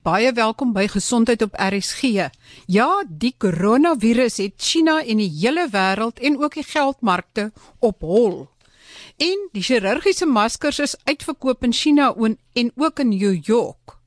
Baie welkom by Gesondheid op RSG. Ja, die koronavirus het China en die hele wêreld en ook die geldmarkte op hol. En die chirurgiese maskers is uitverkoop in China en ook in New York.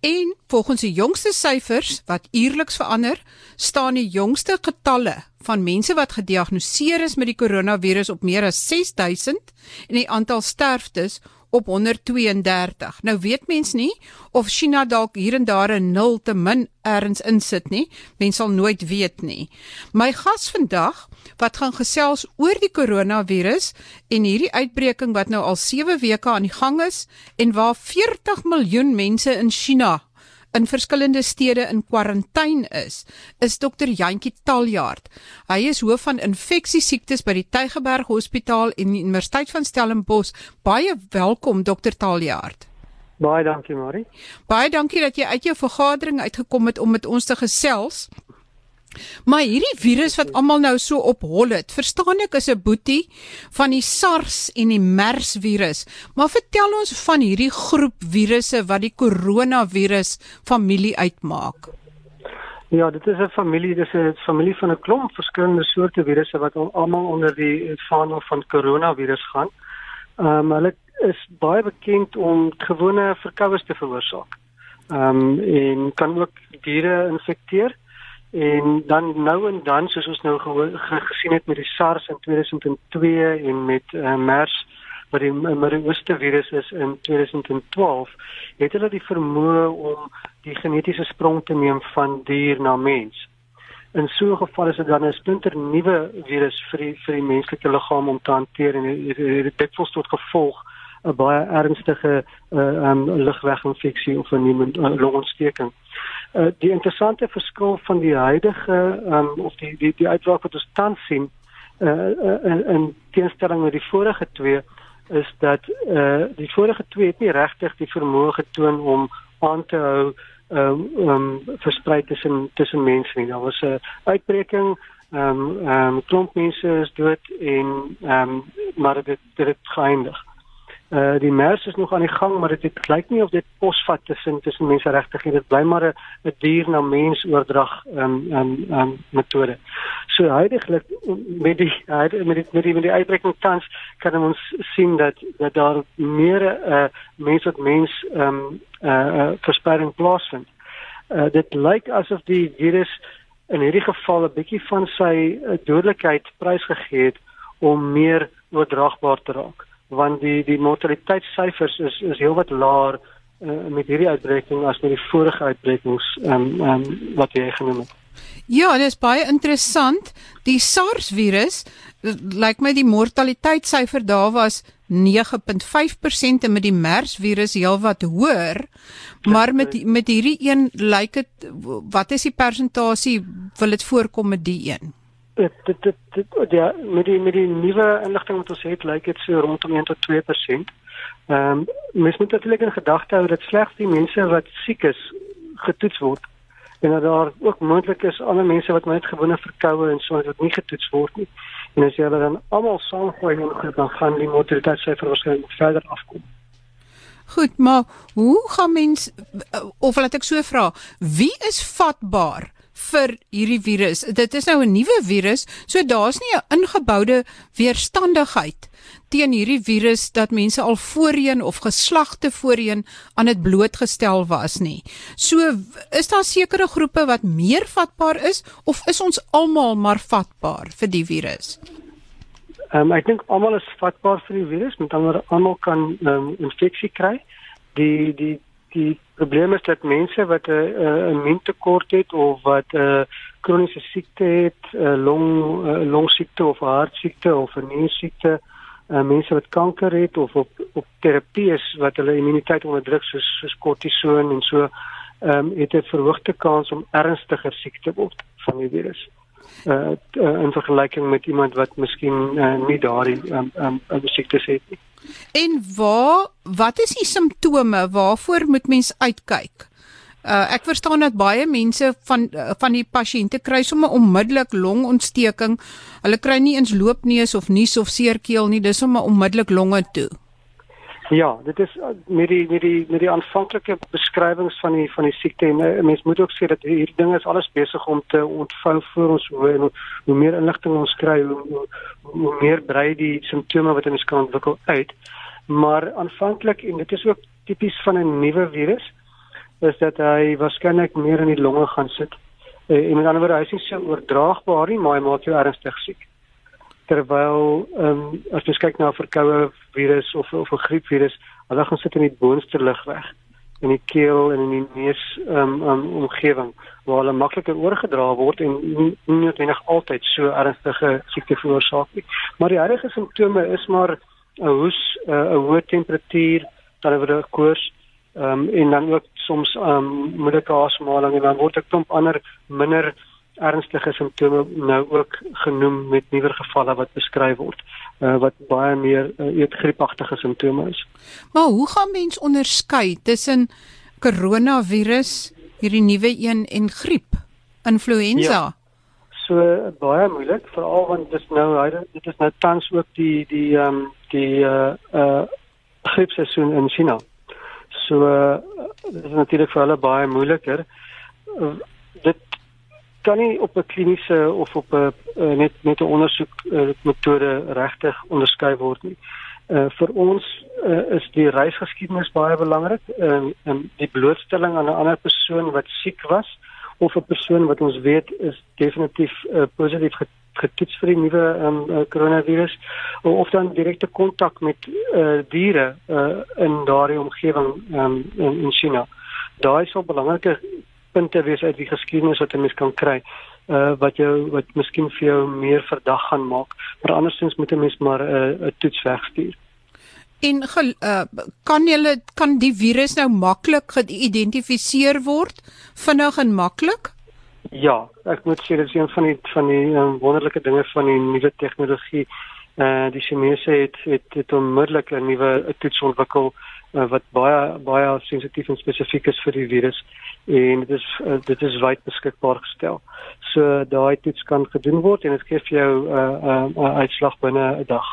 En volgens die jongste syfers wat uierliks verander, staan die jongste getalle van mense wat gediagnoseer is met die koronavirus op meer as 6000 en die aantal sterftes op 132. Nou weet mens nie of China dalk hier en daar 'n nul te min erns insit nie. Mens sal nooit weet nie. My gas vandag wat gaan gesels oor die koronavirus en hierdie uitbreking wat nou al 7 weke aan die gang is en waar 40 miljoen mense in China in verskillende stede in kwarantyne is, is dokter Jantjie Taljaard. Hy is hoof van infeksiesiektes by die Tygerberg Hospitaal en die Universiteit van Stellenbosch. Baie welkom dokter Taljaard. Baie dankie Marie. Baie dankie dat jy uit jou vergadering uitgekom het om met ons te gesels. Maar hierdie virus wat almal nou so op hol het, verstaan ek is 'n boetie van die SARS en die MERS virus. Maar vertel ons van hierdie groep virusse wat die koronavirus familie uitmaak. Ja, dit is 'n familie, dit is 'n familie van 'n klomp verskillende soorte virusse wat almal onder die vaandel van koronavirus gaan. Ehm um, hulle is baie bekend om gewone verkoues te veroorsaak. Ehm um, en kan ook diere infekteer en dan nou en dan soos ons nou ge gesien het met die SARS in 2002 en met uh, MERS wat die Midde-Ooste virus is in 2012 het hulle die vermoë om die genetiese sprong te neem van dier na mens. In so 'n geval is dit dan 'n splinter nuwe virus vir die, vir die menslike liggaam om te hanteer en dit het tot gevolg 'n baie ernstige uh, um, lugweginfeksie of 'n longontsteking. Uh, die interessante verskil van die huidige um, of die die die uitbraak wat ons tans sien uh, in, in teenstelling met die vorige twee is dat uh, die vorige twee het nie regtig die vermoë getoon om aan te hou um, um, versprei tussen tussen mense nie. Daar was 'n uitbreking ehm um, ehm um, klomp mense is dood en ehm um, maar dit dit het geëindig. Uh die MERS is nog aan die gang, maar dit het lyk nie of dit posvat tussen tussen mense regtig nie. Dit bly maar 'n 'n dier na mens oordrag um um um metode. So huidigelik met die met die met die, met die uitbreking tans kan ons sien dat dat daar meer 'n uh, mens tot mens um uh, uh verspreiding plaasvind. Uh dit lyk asof die virus in hierdie geval 'n bietjie van sy uh, dodelikheid prysgegee het om meer oordraagbaar te raak want die die mortaliteitssyfers is is heelwat laer uh, met hierdie uitbreking as met die vorige uitbrekings um, um, wat jy genoem het. Ja, dit is baie interessant. Die SARS virus lyk like my die mortaliteitssyfer daar was 9.5% en met die MERS virus heelwat hoër. Maar met met hierdie een lyk dit wat is die persentasie wil dit voorkom met die een? Dit dit dit, dit ja met die met die nuwe inligting wat ons het lyk dit so rondom 1 tot 2%. Ehm um, mens moet natuurlik in gedagte hou dat slegs die mense wat siek is getoets word en dat daar ook moontlik is ander mense wat net gewone verkoue en so wat nie getoets word nie. En as jy hulle dan almal saamgooi en groep dan gaan die mortaliteitssyfer waarskynlik verder afkom. Goed, maar hoe gaan mens of laat ek so vra, wie is vatbaar vir hierdie virus. Dit is nou 'n nuwe virus, so daar's nie 'n ingeboude weerstandigheid teen hierdie virus dat mense al voorheen of geslagte voorheen aan dit blootgestel was nie. So is daar sekere groepe wat meer vatbaar is of is ons almal maar vatbaar vir die virus? Ehm um, ek dink almal is vatbaar vir die virus, met ander almal kan ehm um, infeksie kry. Die die die probleem is dat mense wat 'n uh, 'n immuuntekort het of wat 'n uh, kroniese siekte het, 'n uh, long uh, longsiekte of hartsiekte of 'n niersiekte, uh, mense wat kanker het of op op terapie is wat hulle immuniteit onderdruk soos soos kortison en so, ehm um, het 'n verhoogde kans om ernstiger siek te word van die virus. Uh, uh in vergelyking met iemand wat miskien uh, nie daardie ehm um, um, siektes het nie. En waar wat is die simptome waarvoor moet mens uitkyk? Uh, ek verstaan dat baie mense van uh, van die pasiënte kry sommer onmiddellik longontsteking. Hulle kry nie eens loopneus of nies of seerkeel nie, dis sommer onmiddellik longe toe. Ja, dit is uh, met die met die met die aanvanklike beskrywings van die van die siekte en uh, mens moet ook sê dat hierdie ding is alles besig om te ontvou voor ons hoe en hoe meer inligting ons kry hoe, hoe, hoe meer brei die simptome wat ons kan ontwikkel uit. Maar aanvanklik en dit is ook tipies van 'n nuwe virus is dat hy waarskynlik meer in die longe gaan sit. Uh, en met ander woorde hy is nie so oordraagbaar nie, maar hy maak jou ernstig siek terwyl ehm um, as jy kyk na 'n verkoue virus of of 'n griepvirus, hulle gaan sit in die boonste lugweg in die keel en in die neus ehm um, um, omgewing waar hulle makliker oorgedra word en nie noodwendig altyd so ernstige siekte veroorsaak nie. Maar die huidige simptome is maar 'n hoes, 'n hoë temperatuur, dan word 'n koors ehm um, en dan ook soms ehm um, moeilike asemhaling en dan word ek klomp ander minder ernstige simptome nou ook genoem met nuwer gevalle wat beskryf word uh, wat baie meer uh, eet griepagtige simptome is. Maar hoe gaan mens onderskei tussen koronavirus, hierdie nuwe een en griep, influenza? Ja. So baie moeilik veral want dit is nou dit is nou tans ook die die ehm um, die uh uh griepseisoen in China. So uh, dit is natuurlik vir hulle baie moeiliker. Uh, kan nie op 'n kliniese of op 'n uh, net met 'n ondersoek uh, metode regtig onderskei word nie. Uh, vir ons uh, is die reisgeskiedenis baie belangrik en uh, die blootstelling aan 'n ander persoon wat siek was of 'n persoon wat ons weet is definitief uh, positief getoets vir die nuwe um, uh, coronavirus of dan direkte kontak met uh, diere uh, in daardie omgewing um, in, in China. Daai 'n belangrike punte wees uit die geskiedenis wat 'n mens kan kry uh wat jou wat miskien vir jou meer verdag gaan maak maar andersins moet 'n mens maar 'n uh, 'n toets wegstuur. En uh, kan jy kan die virus nou maklik geïdentifiseer word vinnig en maklik? Ja, ek moet sê dit is een van die van die um, wonderlike dinge van die nuwe tegnologie. Uh die Chinese het het, het onmiddellik 'n nuwe toets ontwikkel uh, wat baie baie sensitief en spesifiek is vir die virus en dit is uh, dit is wyd beskikbaar gestel. So daai toets kan gedoen word en dit gee vir jou 'n uh, 'n uh, uh, uitslag binne 'n dag.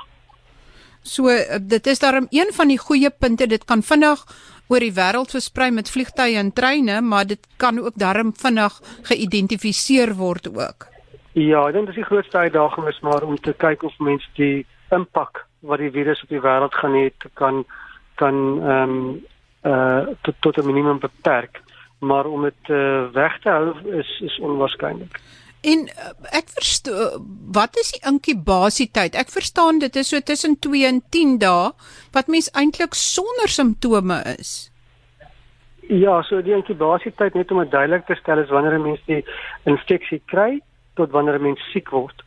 So uh, dit is daarom een van die goeie punte dit kan vinnig oor die wêreld versprei met vliegtye en treine, maar dit kan ook daarom vinnig geïdentifiseer word ook. Ja, ek dink dis die grootste uitdaging is maar om te kyk of mense die impak wat die virus op die wêreld gaan hê kan kan ehm um, uh tot tot 'n minimum beperk maar om dit uh, weg te hou is is onwaarskynlik. En uh, ek verstaan wat is die inkubasietyd? Ek verstaan dit is so tussen 2 en 10 dae wat mens eintlik sonder simptome is. Ja, so die inkubasietyd net om dit duidelik te stel is wanneer 'n mens die infeksie kry tot wanneer 'n mens siek word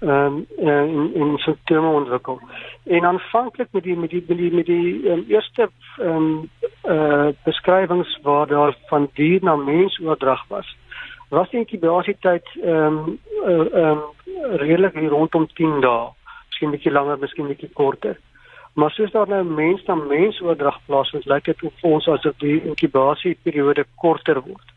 ehm um, in in simptome ontwikkel. En aanvanklik met die met die met die, met die um, eerste ehm um, eh uh, beskrywings waar daar van dier na mens oordrag was. Was die inkubasietyd ehm um, ehm uh, um, redelik rondom 10 dae, miskien bietjie langer, miskien bietjie korter. Maar soos daar nou mens na mens oordrag plaasvind, lyk dit vir ons asof die inkubasieperiode korter word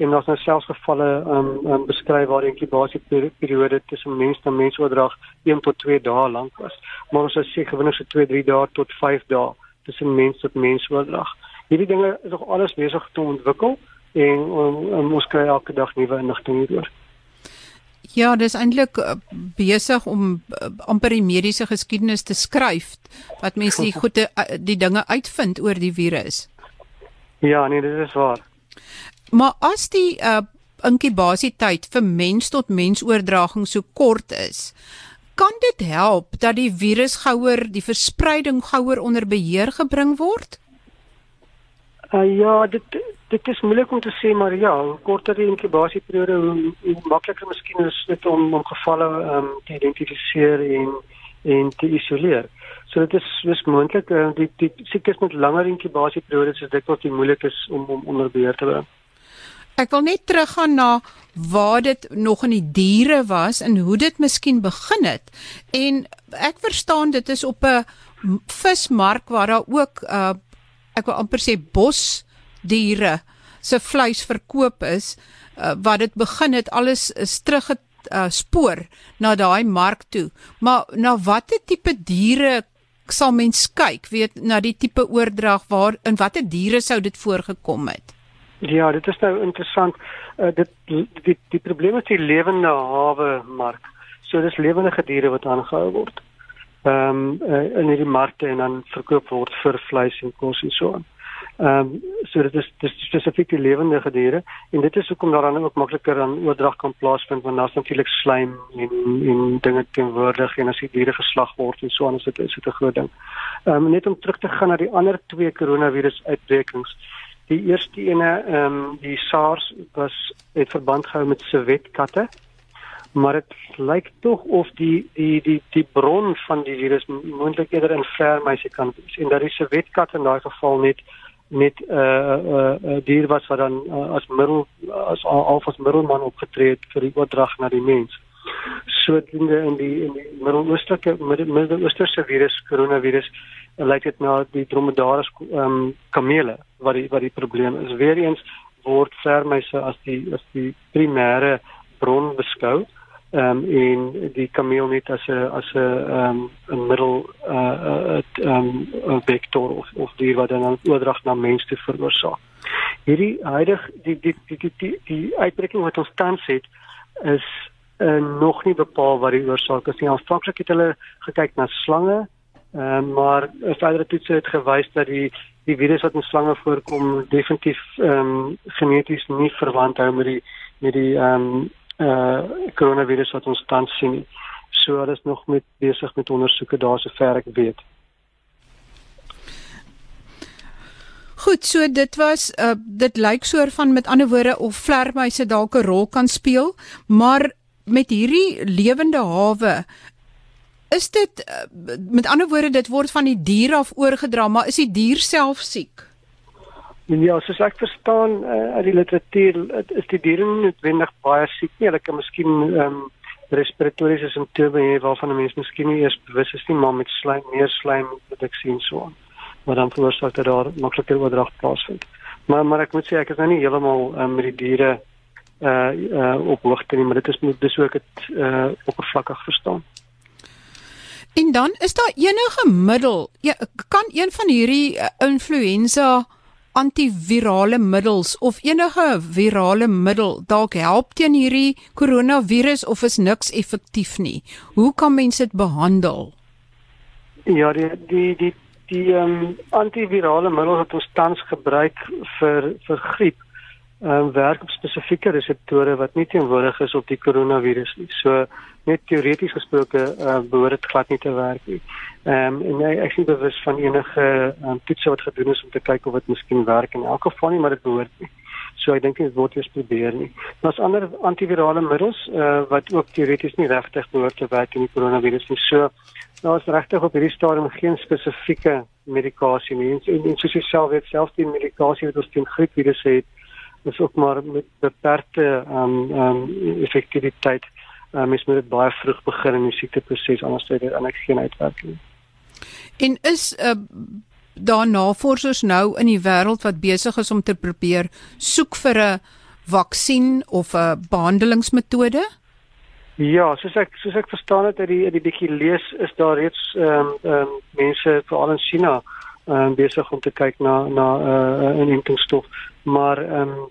en daar's nou selfs gevalle um, um beskryf waar die inkubasieperiode tussen mens na mens oordrag 1 tot 2 dae lank was. Maar ons sê gewoonlik so 2, 3 dae tot 5 dae tussen mens tot mens oordrag. Hierdie dinge is nog alles besig te ontwikkel en um, um, ons kry elke dag nuwe inligting hieroor. Ja, dis eintlik uh, besig om uh, amper die mediese geskiedenis te skryf wat mense die goeie uh, die dinge uitvind oor die virus. Ja, nee, dit is waar. Maar as die uh inkubasietyd vir mens tot mens oordraging so kort is, kan dit help dat die virus gouer die verspreiding gouer onder beheer gebring word? Uh ja, dit dit is moeilik om te sê maar ja, korter die inkubasieperiode, hoe, hoe makliker miskien is dit om om gevalle um te identifiseer en en te isoleer. So dit is dis moontlik uh, die die siektes met langer inkubasieperiodes is dit wat die moeilik is om om onder beheer te bring. Ek wil net teruggaan na waar dit nog in die diere was en hoe dit miskien begin het. En ek verstaan dit is op 'n vismark waar daar ook uh ek wil amper sê bos diere se vleis verkoop is uh, wat dit begin het alles is terug uh, spoor na daai mark toe. Maar na watter tipe diere sal mens kyk weet na die tipe oordrag waar in watter diere sou dit voorgekom het? Ja, dit is nou interessant. Uh, dit die die probleem is die lewende hawe mark. So dis lewende diere wat aangehou word. Ehm um, uh, in hierdie markte en dan verkoop word vir vleis en kos en so aan. Ehm um, so dit is dis spesifiek die lewende diere en dit is hoekom daar dan ook makliker aan oordrag kan plaasvind want daar's natuurlik slaim en en dinge teenwoordig en as die diere geslag word en so aan is dit is dit 'n groot ding. Ehm um, net om terug te gaan na die ander twee koronavirus uitbrekings. Die eerste ene ehm um, die SARS was het verband gehou met sewetkatte. Maar dit lyk tog of die die die die bron van die virus moontlik eerder in vleermuise kan wees en dat die sewetkat in daai geval net met 'n uh, uh, uh, dier was wat dan uh, as middel as al as middelman opgetree het vir die oordrag na die mens. So in die in die, Midde-Oosterse Midde-Oosterse virus, koronavirus, lyk dit na die dromedaris ehm um, kamele wat die wat die probleem is. Weereens word vermeise as die as die primêre bron beskou ehm um, en die kameel net as 'n as 'n ehm um, 'n middel eh, 'n uh, um, ehm, vektor of of dier wat dan oordrag na mens te veroorsaak. Hierdie huidig die die die die die, die uitbreking wat ons tans het is uh, nog nie bepaal wat die oorsaak is nie. Aanvanklik het hulle gekyk na slange, ehm um, maar verdere toetse het gewys dat die die virus wat in slange voorkom definitief ehm um, geneties nie verwant hou met die met die ehm um, uh coronavirus wat ons tans sien. So hulle is nog met besig met ondersoeke daar sover ek weet. Goed, so dit was uh dit lyk soor van met ander woorde of vlermuise dalk 'n rol kan speel, maar met hierdie lewende hawe is dit uh, met ander woorde dit word van die dier af oorgedra, maar is die dier self siek? Ja, soos ek verstaan uh, uit die literatuur is die diere nie noodwendig baie siek nie. Hulle kan miskien ehm um, respiratoriese simptome hê waarvan 'n mens miskien nie eers bewus is nie, maar met slaim, meer slaim wat ek sien so aan. Maar dan veroorsaak dit daar makliker oordrag plaasvind. Maar maar ek moet sê ek is nou nie heeltemal um, met die diere uh uh op hoogte nie, maar dit is moet dis ook dit uh oppervlakkig verstaan. En dan is daar enige middel, ja, kan een van hierdie uh, influenza antivirale middels of enige virale middel dalk help teen hierdie koronavirus of is niks effektief nie. Hoe kan mense dit behandel? Ja, die die die die ehm um, antivirale middels wat ons tans gebruik vir vir griep ehm um, werk op spesifieke reseptore wat nie teenwoordig is op die koronavirus nie. So net teoreties gesproke uh, behoort dit glad nie te werk nie. Ehm um, en ek is bewus van enige um, toetse wat gedoen is om te kyk of dit miskien werk in elk geval nie, maar dit behoort nie. So ek dink dit word eers probeer nie. Daar's ander antivirale middels uh, wat ook teoreties nie regtig behoort te werk in die koronavirus nie. So daar is regtig op hierdie stadium geen spesifieke medikasie nie. En, en soos jy self weet, selfs die medikasie wat ons teen griepvirus het, is ook maar met beperkte ehm um, ehm um, effektiwiteit. Uh, mens moet dit baie vroeg begin in die siekteproses anders sê dit eintlik geen uitwerking. En is uh, daar navorsers nou in die wêreld wat besig is om te probeer soek vir 'n vaksin of 'n behandelingsmetode? Ja, soos ek soos ek verstaan het uit die uit die bietjie lees is daar reeds ehm um, ehm um, mense veral in China ehm um, besig om te kyk na na 'n uh, 'n inentingsstof, maar ehm um,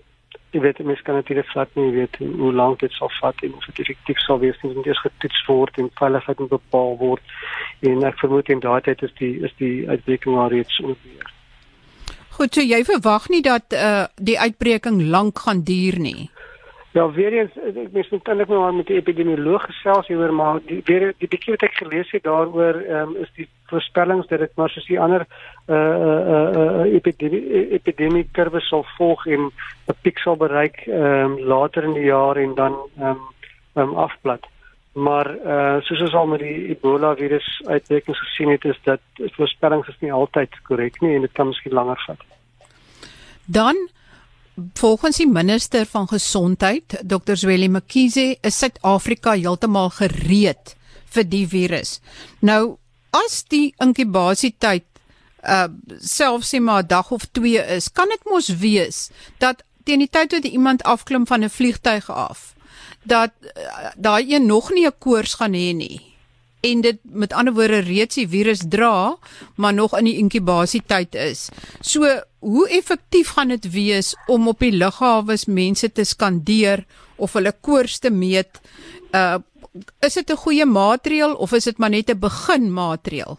jy weet mens kan natuurlik glad nie weet hoe lank dit sal vat en of dit effektief sal wees nie want is getoets word en veiligheid moet bepaal word en ek vermoed in daardie tyd is die is die uitbreking alreeds oorweeg. Goed, so jy verwag nie dat uh, die uitbreking lank gaan duur nie. Ja, weer eens ek mens moet eintlik maar met die epidemioloog gesels hieroor maar die weer die bietjie wat ek gelees het daaroor um, is die voorspellings dat dit maar soos die ander uh uh uh, uh epidemie epidemie kurwe sal volg en 'n piek sal bereik ehm um, later in die jaar en dan ehm um, um, afplat. Maar uh soos ons al met die Ebola virus uitbrekings gesien het is dat voorspellings is nie altyd korrek nie en dit kan miskien langer vat. Dan Volgens die minister van gesondheid, Dr. Zweli Mkhize, is Suid-Afrika heeltemal gereed vir die virus. Nou, as die inkubasietyd uh selfs sê maar 'n dag of 2 is, kan dit mos wees dat teen die tyd wat iemand afklim van 'n vliegtyg af, dat uh, daai een nog nie 'n koors gaan hê nie. En dit met ander woorde reeds die virus dra, maar nog in die inkubasietyd is. So, hoe effektief gaan dit wees om op die lughawe mense te skandeer of hulle koors te meet? Uh is dit 'n goeie maatreël of is dit maar net 'n beginmaatreël?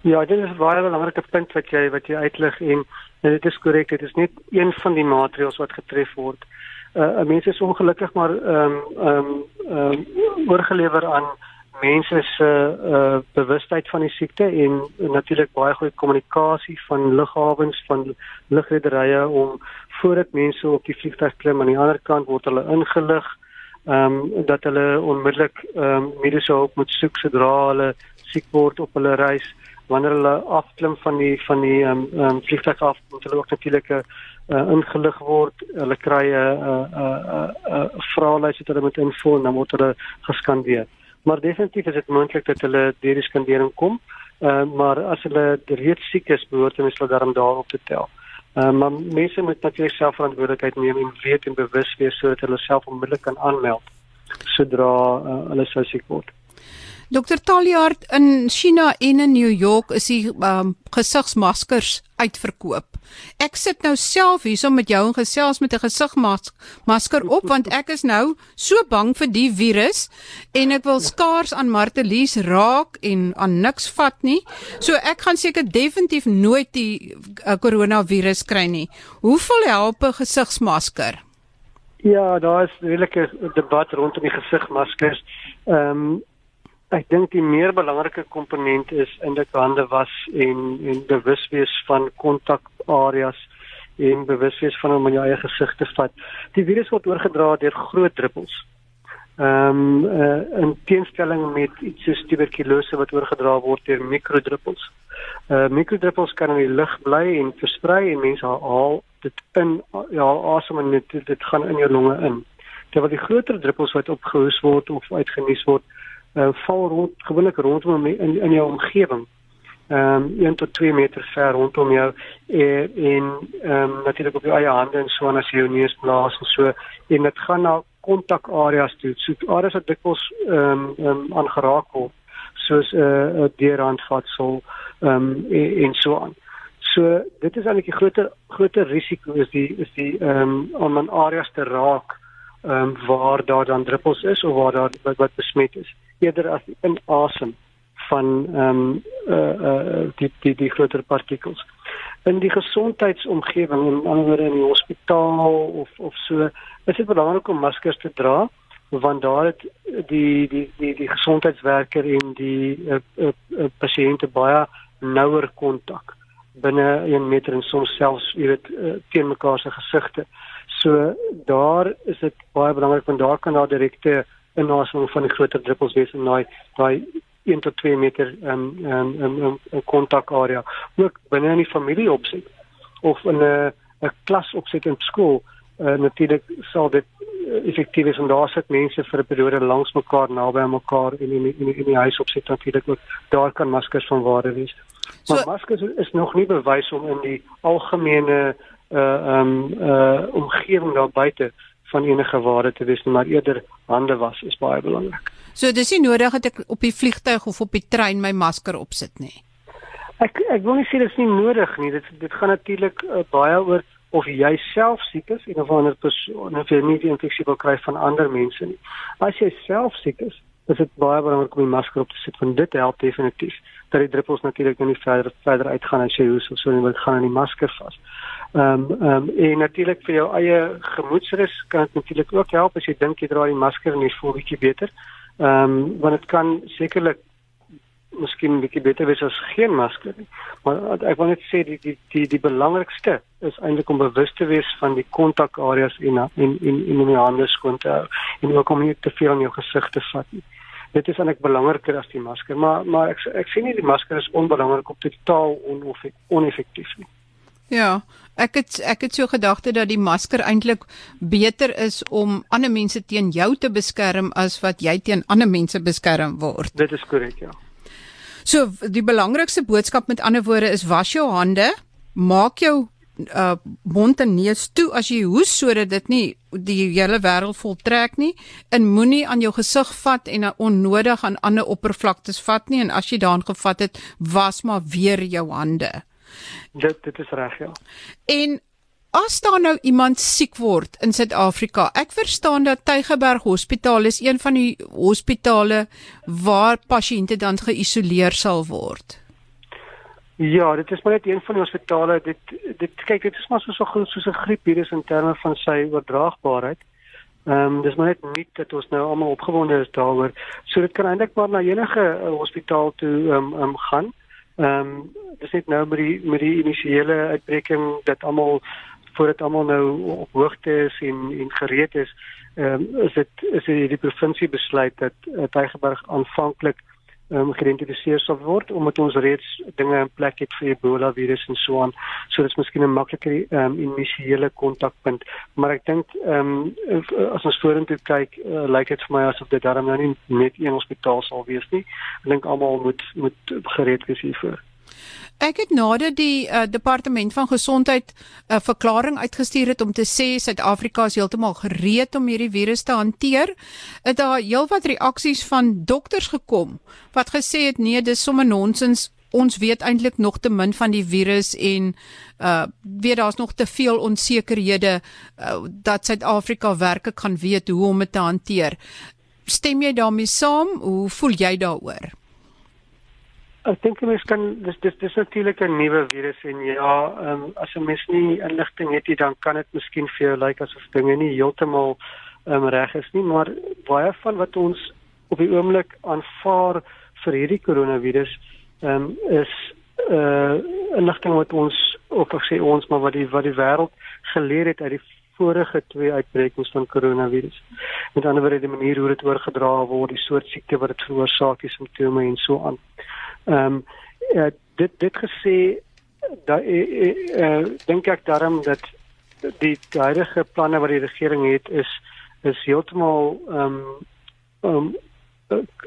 Ja, dit is baie belangrike punt wat jy wat jy uitlig en dit is korrek, dit is net een van die maatreëls wat getref word. Uh mense is ongelukkig maar ehm um, ehm um, ehm um, oorgelewer aan mense se uh bewustheid van die siekte en natuurlik baie goeie kommunikasie van lughawens van lugrederye om voordat mense op die vliegtuig klim aan die ander kant word hulle ingelig ehm um, dat hulle onmiddellik ehm um, mediese hulp moet soek sodra hulle siek word op hulle reis. Wanneer hulle afklim van die van die ehm um, um, vliegtuig af moet hulle ook natuurlik uh, ingelig word. Hulle kry 'n 'n 'n 'n vraelys wat hulle moet invul en dan word hulle geskandeer maar definitief is dit moontlik dat hulle deur die skandering kom. Uh, maar as hulle reeds siek is, behoort hulle slegs daarom daarop te tel. Uh, maar mense moet natuurlik self verantwoordelikheid neem en weet en bewus wees sodat hulle self onmiddellik kan aanmeld sodra uh, hulle sou siek word. Dr Taljaard in China en in New York is die um, gesigsmaskers uitverkoop. Ek sit nou self hierso met jou en gesels met 'n gesigmasker op want ek is nou so bang vir die virus en ek wil skaars aan Martelies raak en aan niks vat nie. So ek gaan seker definitief nooit die koronavirus uh, kry nie. Hoeveel help 'n gesigsmasker? Ja, daar is 'n redelike debat rondom die gesigmaskers. Ehm um, Ek dink die meer belangrike komponent is eintlik hande was en en bewus wees van kontak-areas en bewus wees van om in jou eie gesig te vat. Die virus word oorgedra deur groot druppels. Ehm um, uh, in teenstelling met iets soos tuberkulose wat oorgedra word deur mikrodruppels. Uh mikrodruppels kan in die lug bly en versprei en mense haal dit in ja asem en dit, dit gaan in jou longe in. Terwyl die groter druppels wat opgehoes word of uitgenies word uh, val rond gewoonlik rondom in in jou omgewing. Ehm um, 1 tot 2 meter ver rondom jou en en ehm um, natuurlik op jou eie hande en so as jy jou neus blaas en so en dit gaan na kontakareas toe. So areas wat dikwels ehm um, um, aangeraak word soos 'n uh, deurhandvatsel ehm um, en, en so aan. So dit is eintlik die groter groter risiko is die is die ehm um, om aan areas te raak ehm um, waar daar dan druppels is of waar daar wat, wat besmet is eerder as inasem van ehm um, uh uh die die die groter partikels. In die gesondheidsomgewing en anderwoorde in die hospitaal of of so, is dit belangrik om maskers te dra want daar het die die die die gesondheidswerker en die uh, uh, uh, pasiënte baie nouer kontak binne 1 meter en soms selfs jy weet uh, teen mekaar se gesigte. So daar is dit baie belangrik want daar kan daar direkte inaseming van die groter druppels wees in daai daai 1 tot 2 meter ehm um, ehm um, 'n kontakarea. Ook binne in die familie opset of in 'n 'n klas opset in skool. Uh, natuurlik sal dit uh, effektief is om daar sit mense vir 'n periode langs mekaar naby aan mekaar in in in, in die huis opset natuurlik ook daar kan maskers van waarde wees. Maar so, maskers is nog nie bewys om in die algemene uh ehm um, uh omgewing daar buite van enige waarde te wees, maar eerder hande was is baie belangrik. So dis nie nodig dat ek op die vliegtuig of op die trein my masker opsit nie. Ek ek wil nie sê dit is nie nodig nie. Dit dit gaan natuurlik uh, baie oor of jy self siek is en of ander persoon of jy nie die infeksie wil kry van ander mense nie. As jy self siek is, is dit baie belangrik om die masker op te sit want dit help definitief dat die druppels natuurlik nie verder verder uitgaan as jy hoes of so nie, want gaan aan die masker vas. Ehm um, ehm um, en natuurlik vir jou eie gemoedsrus kan dit natuurlik ook help as jy dink jy dra die masker en jy voel bietjie beter. Ehm um, want dit kan sekerlik miskien bietjie beter wees as geen masker nie. Maar ek wil net sê die die die die belangrikste is eintlik om bewus te wees van die kontakareas en en en en om jou hande skoon te hou en ook om nie te veel aan jou gesig te vat nie. Dit is eintlik belangriker as die masker, maar maar ek ek sê nie die masker is onbelangrik op totaal oneffektief nie. Ja, ek het ek het so gedagte dat die masker eintlik beter is om ander mense teen jou te beskerm as wat jy teen ander mense beskerm word. Dit is korrek, ja. So die belangrikste boodskap met ander woorde is was jou hande, maak jou uh mond en neus toe as jy hoes sodat dit nie die hele wêreld voltrek nie en moenie aan jou gesig vat en onnodig aan ander oppervlaktes vat nie en as jy daaraan gevat het was maar weer jou hande. Dit dit is reg ja. En as daar nou iemand siek word in Suid-Afrika, ek verstaan dat Tygerberg Hospitaal is een van die hospitale waar pasiënte dan geïsoleer sal word. Ja, dit is maar net een van die hospitale. Dit dit kyk, dit is maar so so goed soos 'n griepvirus in terme van sy oordraagbaarheid. Ehm um, dis maar net nie dat ons nou almal opgewonde is daaroor. So dit kan eintlik maar na enige uh, hospitaal toe ehm um, um, gaan. Ehm um, dis net nou met die met die initiële uitbreking dat almal voordat almal nou op hoogte is en en gereed is, ehm um, is dit is dit die provinsie besluit dat Tygerberg aanvanklik um, geïdentifiseer sal word omdat ons reeds dinge in plek het vir Ebola virus en so aan. So dit is miskien 'n makliker um, initiële kontakpunt, maar ek dink ehm um, as ons vorentoe kyk, uh, lyk dit vir my asof dit daarom nou nie net een hospitaal sal wees nie. Ek dink almal moet moet gereed wees hiervoor. Ek het nadat die uh, departement van gesondheid 'n uh, verklaring uitgestuur het om te sê Suid-Afrika is heeltemal gereed om hierdie virus te hanteer, het daar heelwat reaksies van dokters gekom wat gesê het nee, dis sommer nonsens. Ons weet eintlik nog te min van die virus en uh weet daar's nog te veel onsekerhede uh, dat Suid-Afrika werklik kan weet hoe om dit te hanteer. Stem jy daarmee saam? Hoe voel jy daaroor? Ek dink mens kan dis dis dis natuurlik 'n nuwe virus en ja, ehm um, as 'n mens nie inligting het nie, dan kan dit miskien vir jou lyk asof dinge nie heeltemal ehm um, reg is nie, maar baie van wat ons op die oomblik aanvaar vir hierdie koronavirus ehm um, is uh, inligting wat ons of ek sê ons maar wat die wat die wêreld geleer het uit die vorige twee uitbrekings van koronavirus. Met ander woorde die manier hoe dit oorgedra word, die soort siekte wat dit veroorsaak, die simptome en so aan. Ehm um, uh, dit dit gesê dat uh, uh, dink ek daarom dat die huidige planne wat die regering het is is heeltemal ehm um,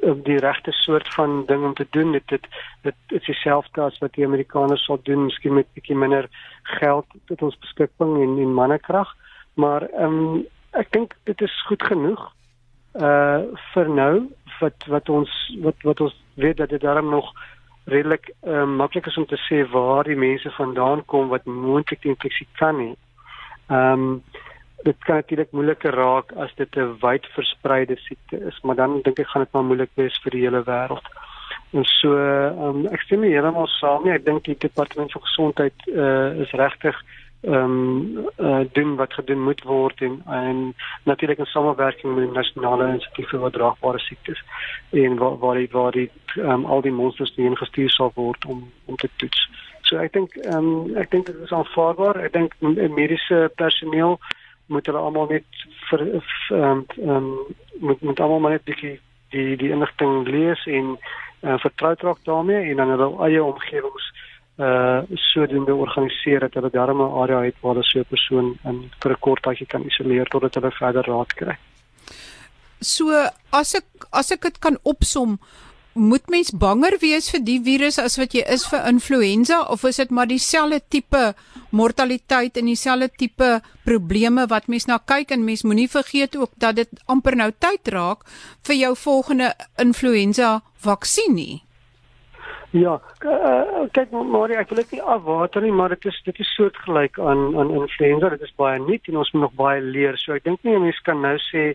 um, die regte soort van ding om te doen. Dit dit dit is dieselfde as wat die Amerikaners sal doen miskien met bietjie minder geld tot ons beskikking en en mannekrag. Maar ehm um, ek dink dit is goed genoeg uh vir nou wat wat ons wat wat ons weet dat dit daarom nog redelik uh, maklik is om te sê waar die mense vandaan kom wat moontlik die infeksie kan hê. Ehm um, dit kan natuurlik moeiliker raak as dit 'n wyd verspreide siekte is, maar dan dink ek gaan dit maar moeilik wees vir die hele wêreld. En so ehm um, ek stem nie heeltemal saam nie. Ek dink die departement van gesondheid uh, is regtig ehm um, uh, doen wat gedoen moet word en en natuurlik in samewerking met die nasionale instituut vir oordraagbare siektes en waar waar die waar die um, al die monsters die ingestuur sal word om om te toets. So ek dink ehm um, ek dink dit is aanvaarbaar. Ek dink mediese personeel moet hulle almal net vir ehm um, um, moet moet almal net bietjie die die inligting lees en uh, vertroud raak daarmee en dan hulle eie omgewings uh sodoende organiseer dat hulle darm 'n area het waar hulle so 'n persoon in vir 'n kort tydjie kan isoleer totdat hulle verder raad kry. So as ek as ek dit kan opsom, moet mens banger wees vir die virus as wat jy is vir influenza of is dit maar dieselfde tipe mortaliteit en dieselfde tipe probleme wat mens na kyk en mens moenie vergeet ook dat dit amper nou tyd raak vir jou volgende influenza vaksin nie. Ja, uh, kyk maar ek wil dit nie afwater nie, maar dit is dit is soortgelyk aan aan influenza. Dit is baie nuut en ons moet nog baie leer. So ek dink nie mense kan nou sê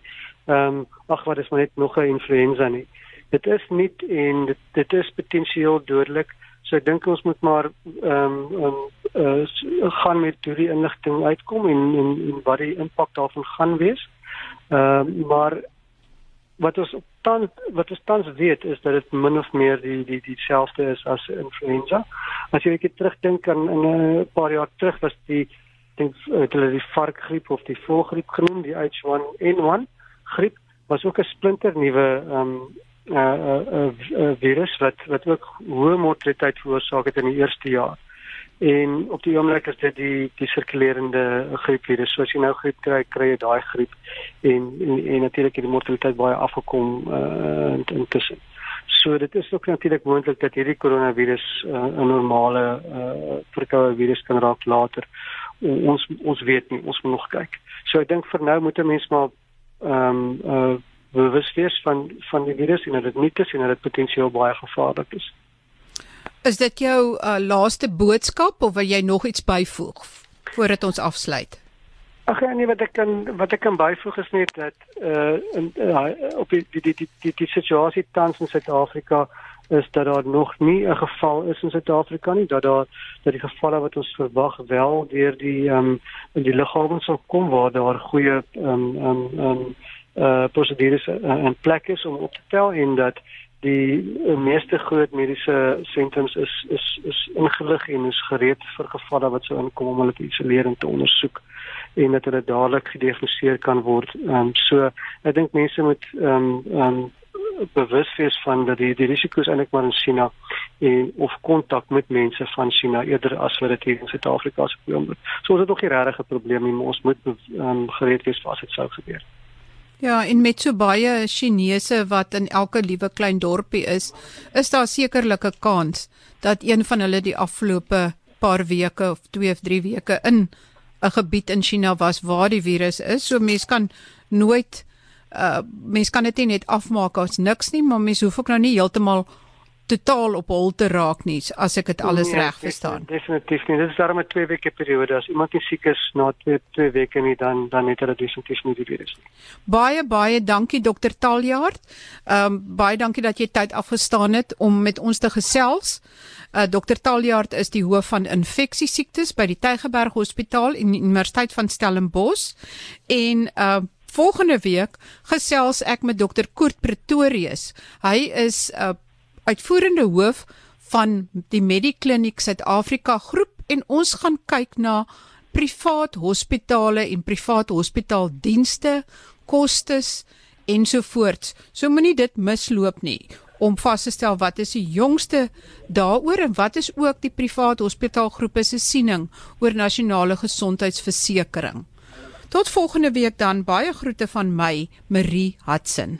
ehm um, ag wat is maar net nog 'n influenza nie. Dit is nuut en dit dit is potensieel dodelik. So ek dink ons moet maar ehm um, um, uh, gaan met die inligting uitkom en, en en wat die impak daarvan gaan wees. Ehm uh, maar wat ons tans wat ons tans weet is dat dit min of meer die die dieselfde is as influenza. As jy net terugdink aan 'n paar jaar terug was die dink hulle die varkgriep of die voëlgriep genoem, die H1N1 griep was ook 'n splinter nuwe ehm um, uh, uh, uh, uh, virus wat wat ook hoë mortaliteit veroorsaak het in die eerste jaar. En op die oomblik is dit die die sirkulerende griepvirus. So as jy nou griep kry, kry jy daai griep en en, en natuurlik het die mortaliteit baie afgekom uh, intussen. So dit is ook natuurlik moontlik dat hierdie koronavirus uh, 'n normale uh, verkoue virus kan raak later ons ons weet nie, ons moet nog kyk. So ek dink vir nou moet 'n mens maar ehm um, uh bewus wees van van die virus en dat dit nie te sien dat dit potensieel baie gevaarlik is. Is dit jou uh, laaste boodskap of wil jy nog iets byvoeg voordat ons afsluit? Ag ja, nee, wat ek kan wat ek kan byvoeg is net dat uh in uh, op die die die die, die situasie tans in Suid-Afrika is dat daar nog nie 'n geval is in Suid-Afrika nie dat daar dat die gevalle wat ons verwag wel deur die ehm um, in die liggame sal kom waar daar goeie ehm um, ehm um, um, uh prosedures uh, in plek is om op te tel en dat die uh, meeste groot mediese sentrums is is is ingelig en is gereed vir gevalle wat sou inkom om hulle te isoleer en te ondersoek en dat hulle dadelik gediagnoseer kan word. Ehm um, so ek dink mense moet ehm um, ehm um, bewus wees van dat die die risiko's eintlik maar in China en of kontak met mense van China eerder as wat dit hier in Suid-Afrika se probleem is. So is dit nog nie regtig 'n probleem nie, maar ons moet um, gereed wees vir as dit sou gebeur. Ja, en met so baie Chinese wat in elke liewe klein dorpie is, is daar sekerlik 'n kans dat een van hulle die afgelope paar weke of 2 of 3 weke in 'n gebied in China was waar die virus is. So mense kan nooit uh mens kan dit nie net afmaak as niks nie, maar mens hoef ook nou nie heeltemal totaal op hol te raak nie as ek dit alles nee, reg verstaan. Definitief nie. Dit is daarom 'n 2 weke periode. As iemand nie siek is na 2 2 weke nie, dan dan het hulle definitief nie die virus nie. Baie baie dankie dokter Taljaard. Ehm um, baie dankie dat jy tyd afgestaan het om met ons te gesels. Uh dokter Taljaard is die hoof van infeksiesiektes by die Tygerberg Hospitaal en Universiteit van Stellenbosch en uh Volgende week gesels ek met dokter Koert Pretorius. Hy is 'n uh, uitvoerende hoof van die Medikliniek Suid-Afrika groep en ons gaan kyk na privaat hospitale en privaat hospitaaldienste, kostes ensovoorts. So moenie dit misloop nie om vas te stel wat is die jongste daaroor en wat is ook die privaat hospitaalgroepe se siening oor nasionale gesondheidsversekering. Tot volgende week dan baie groete van my Marie Hudson.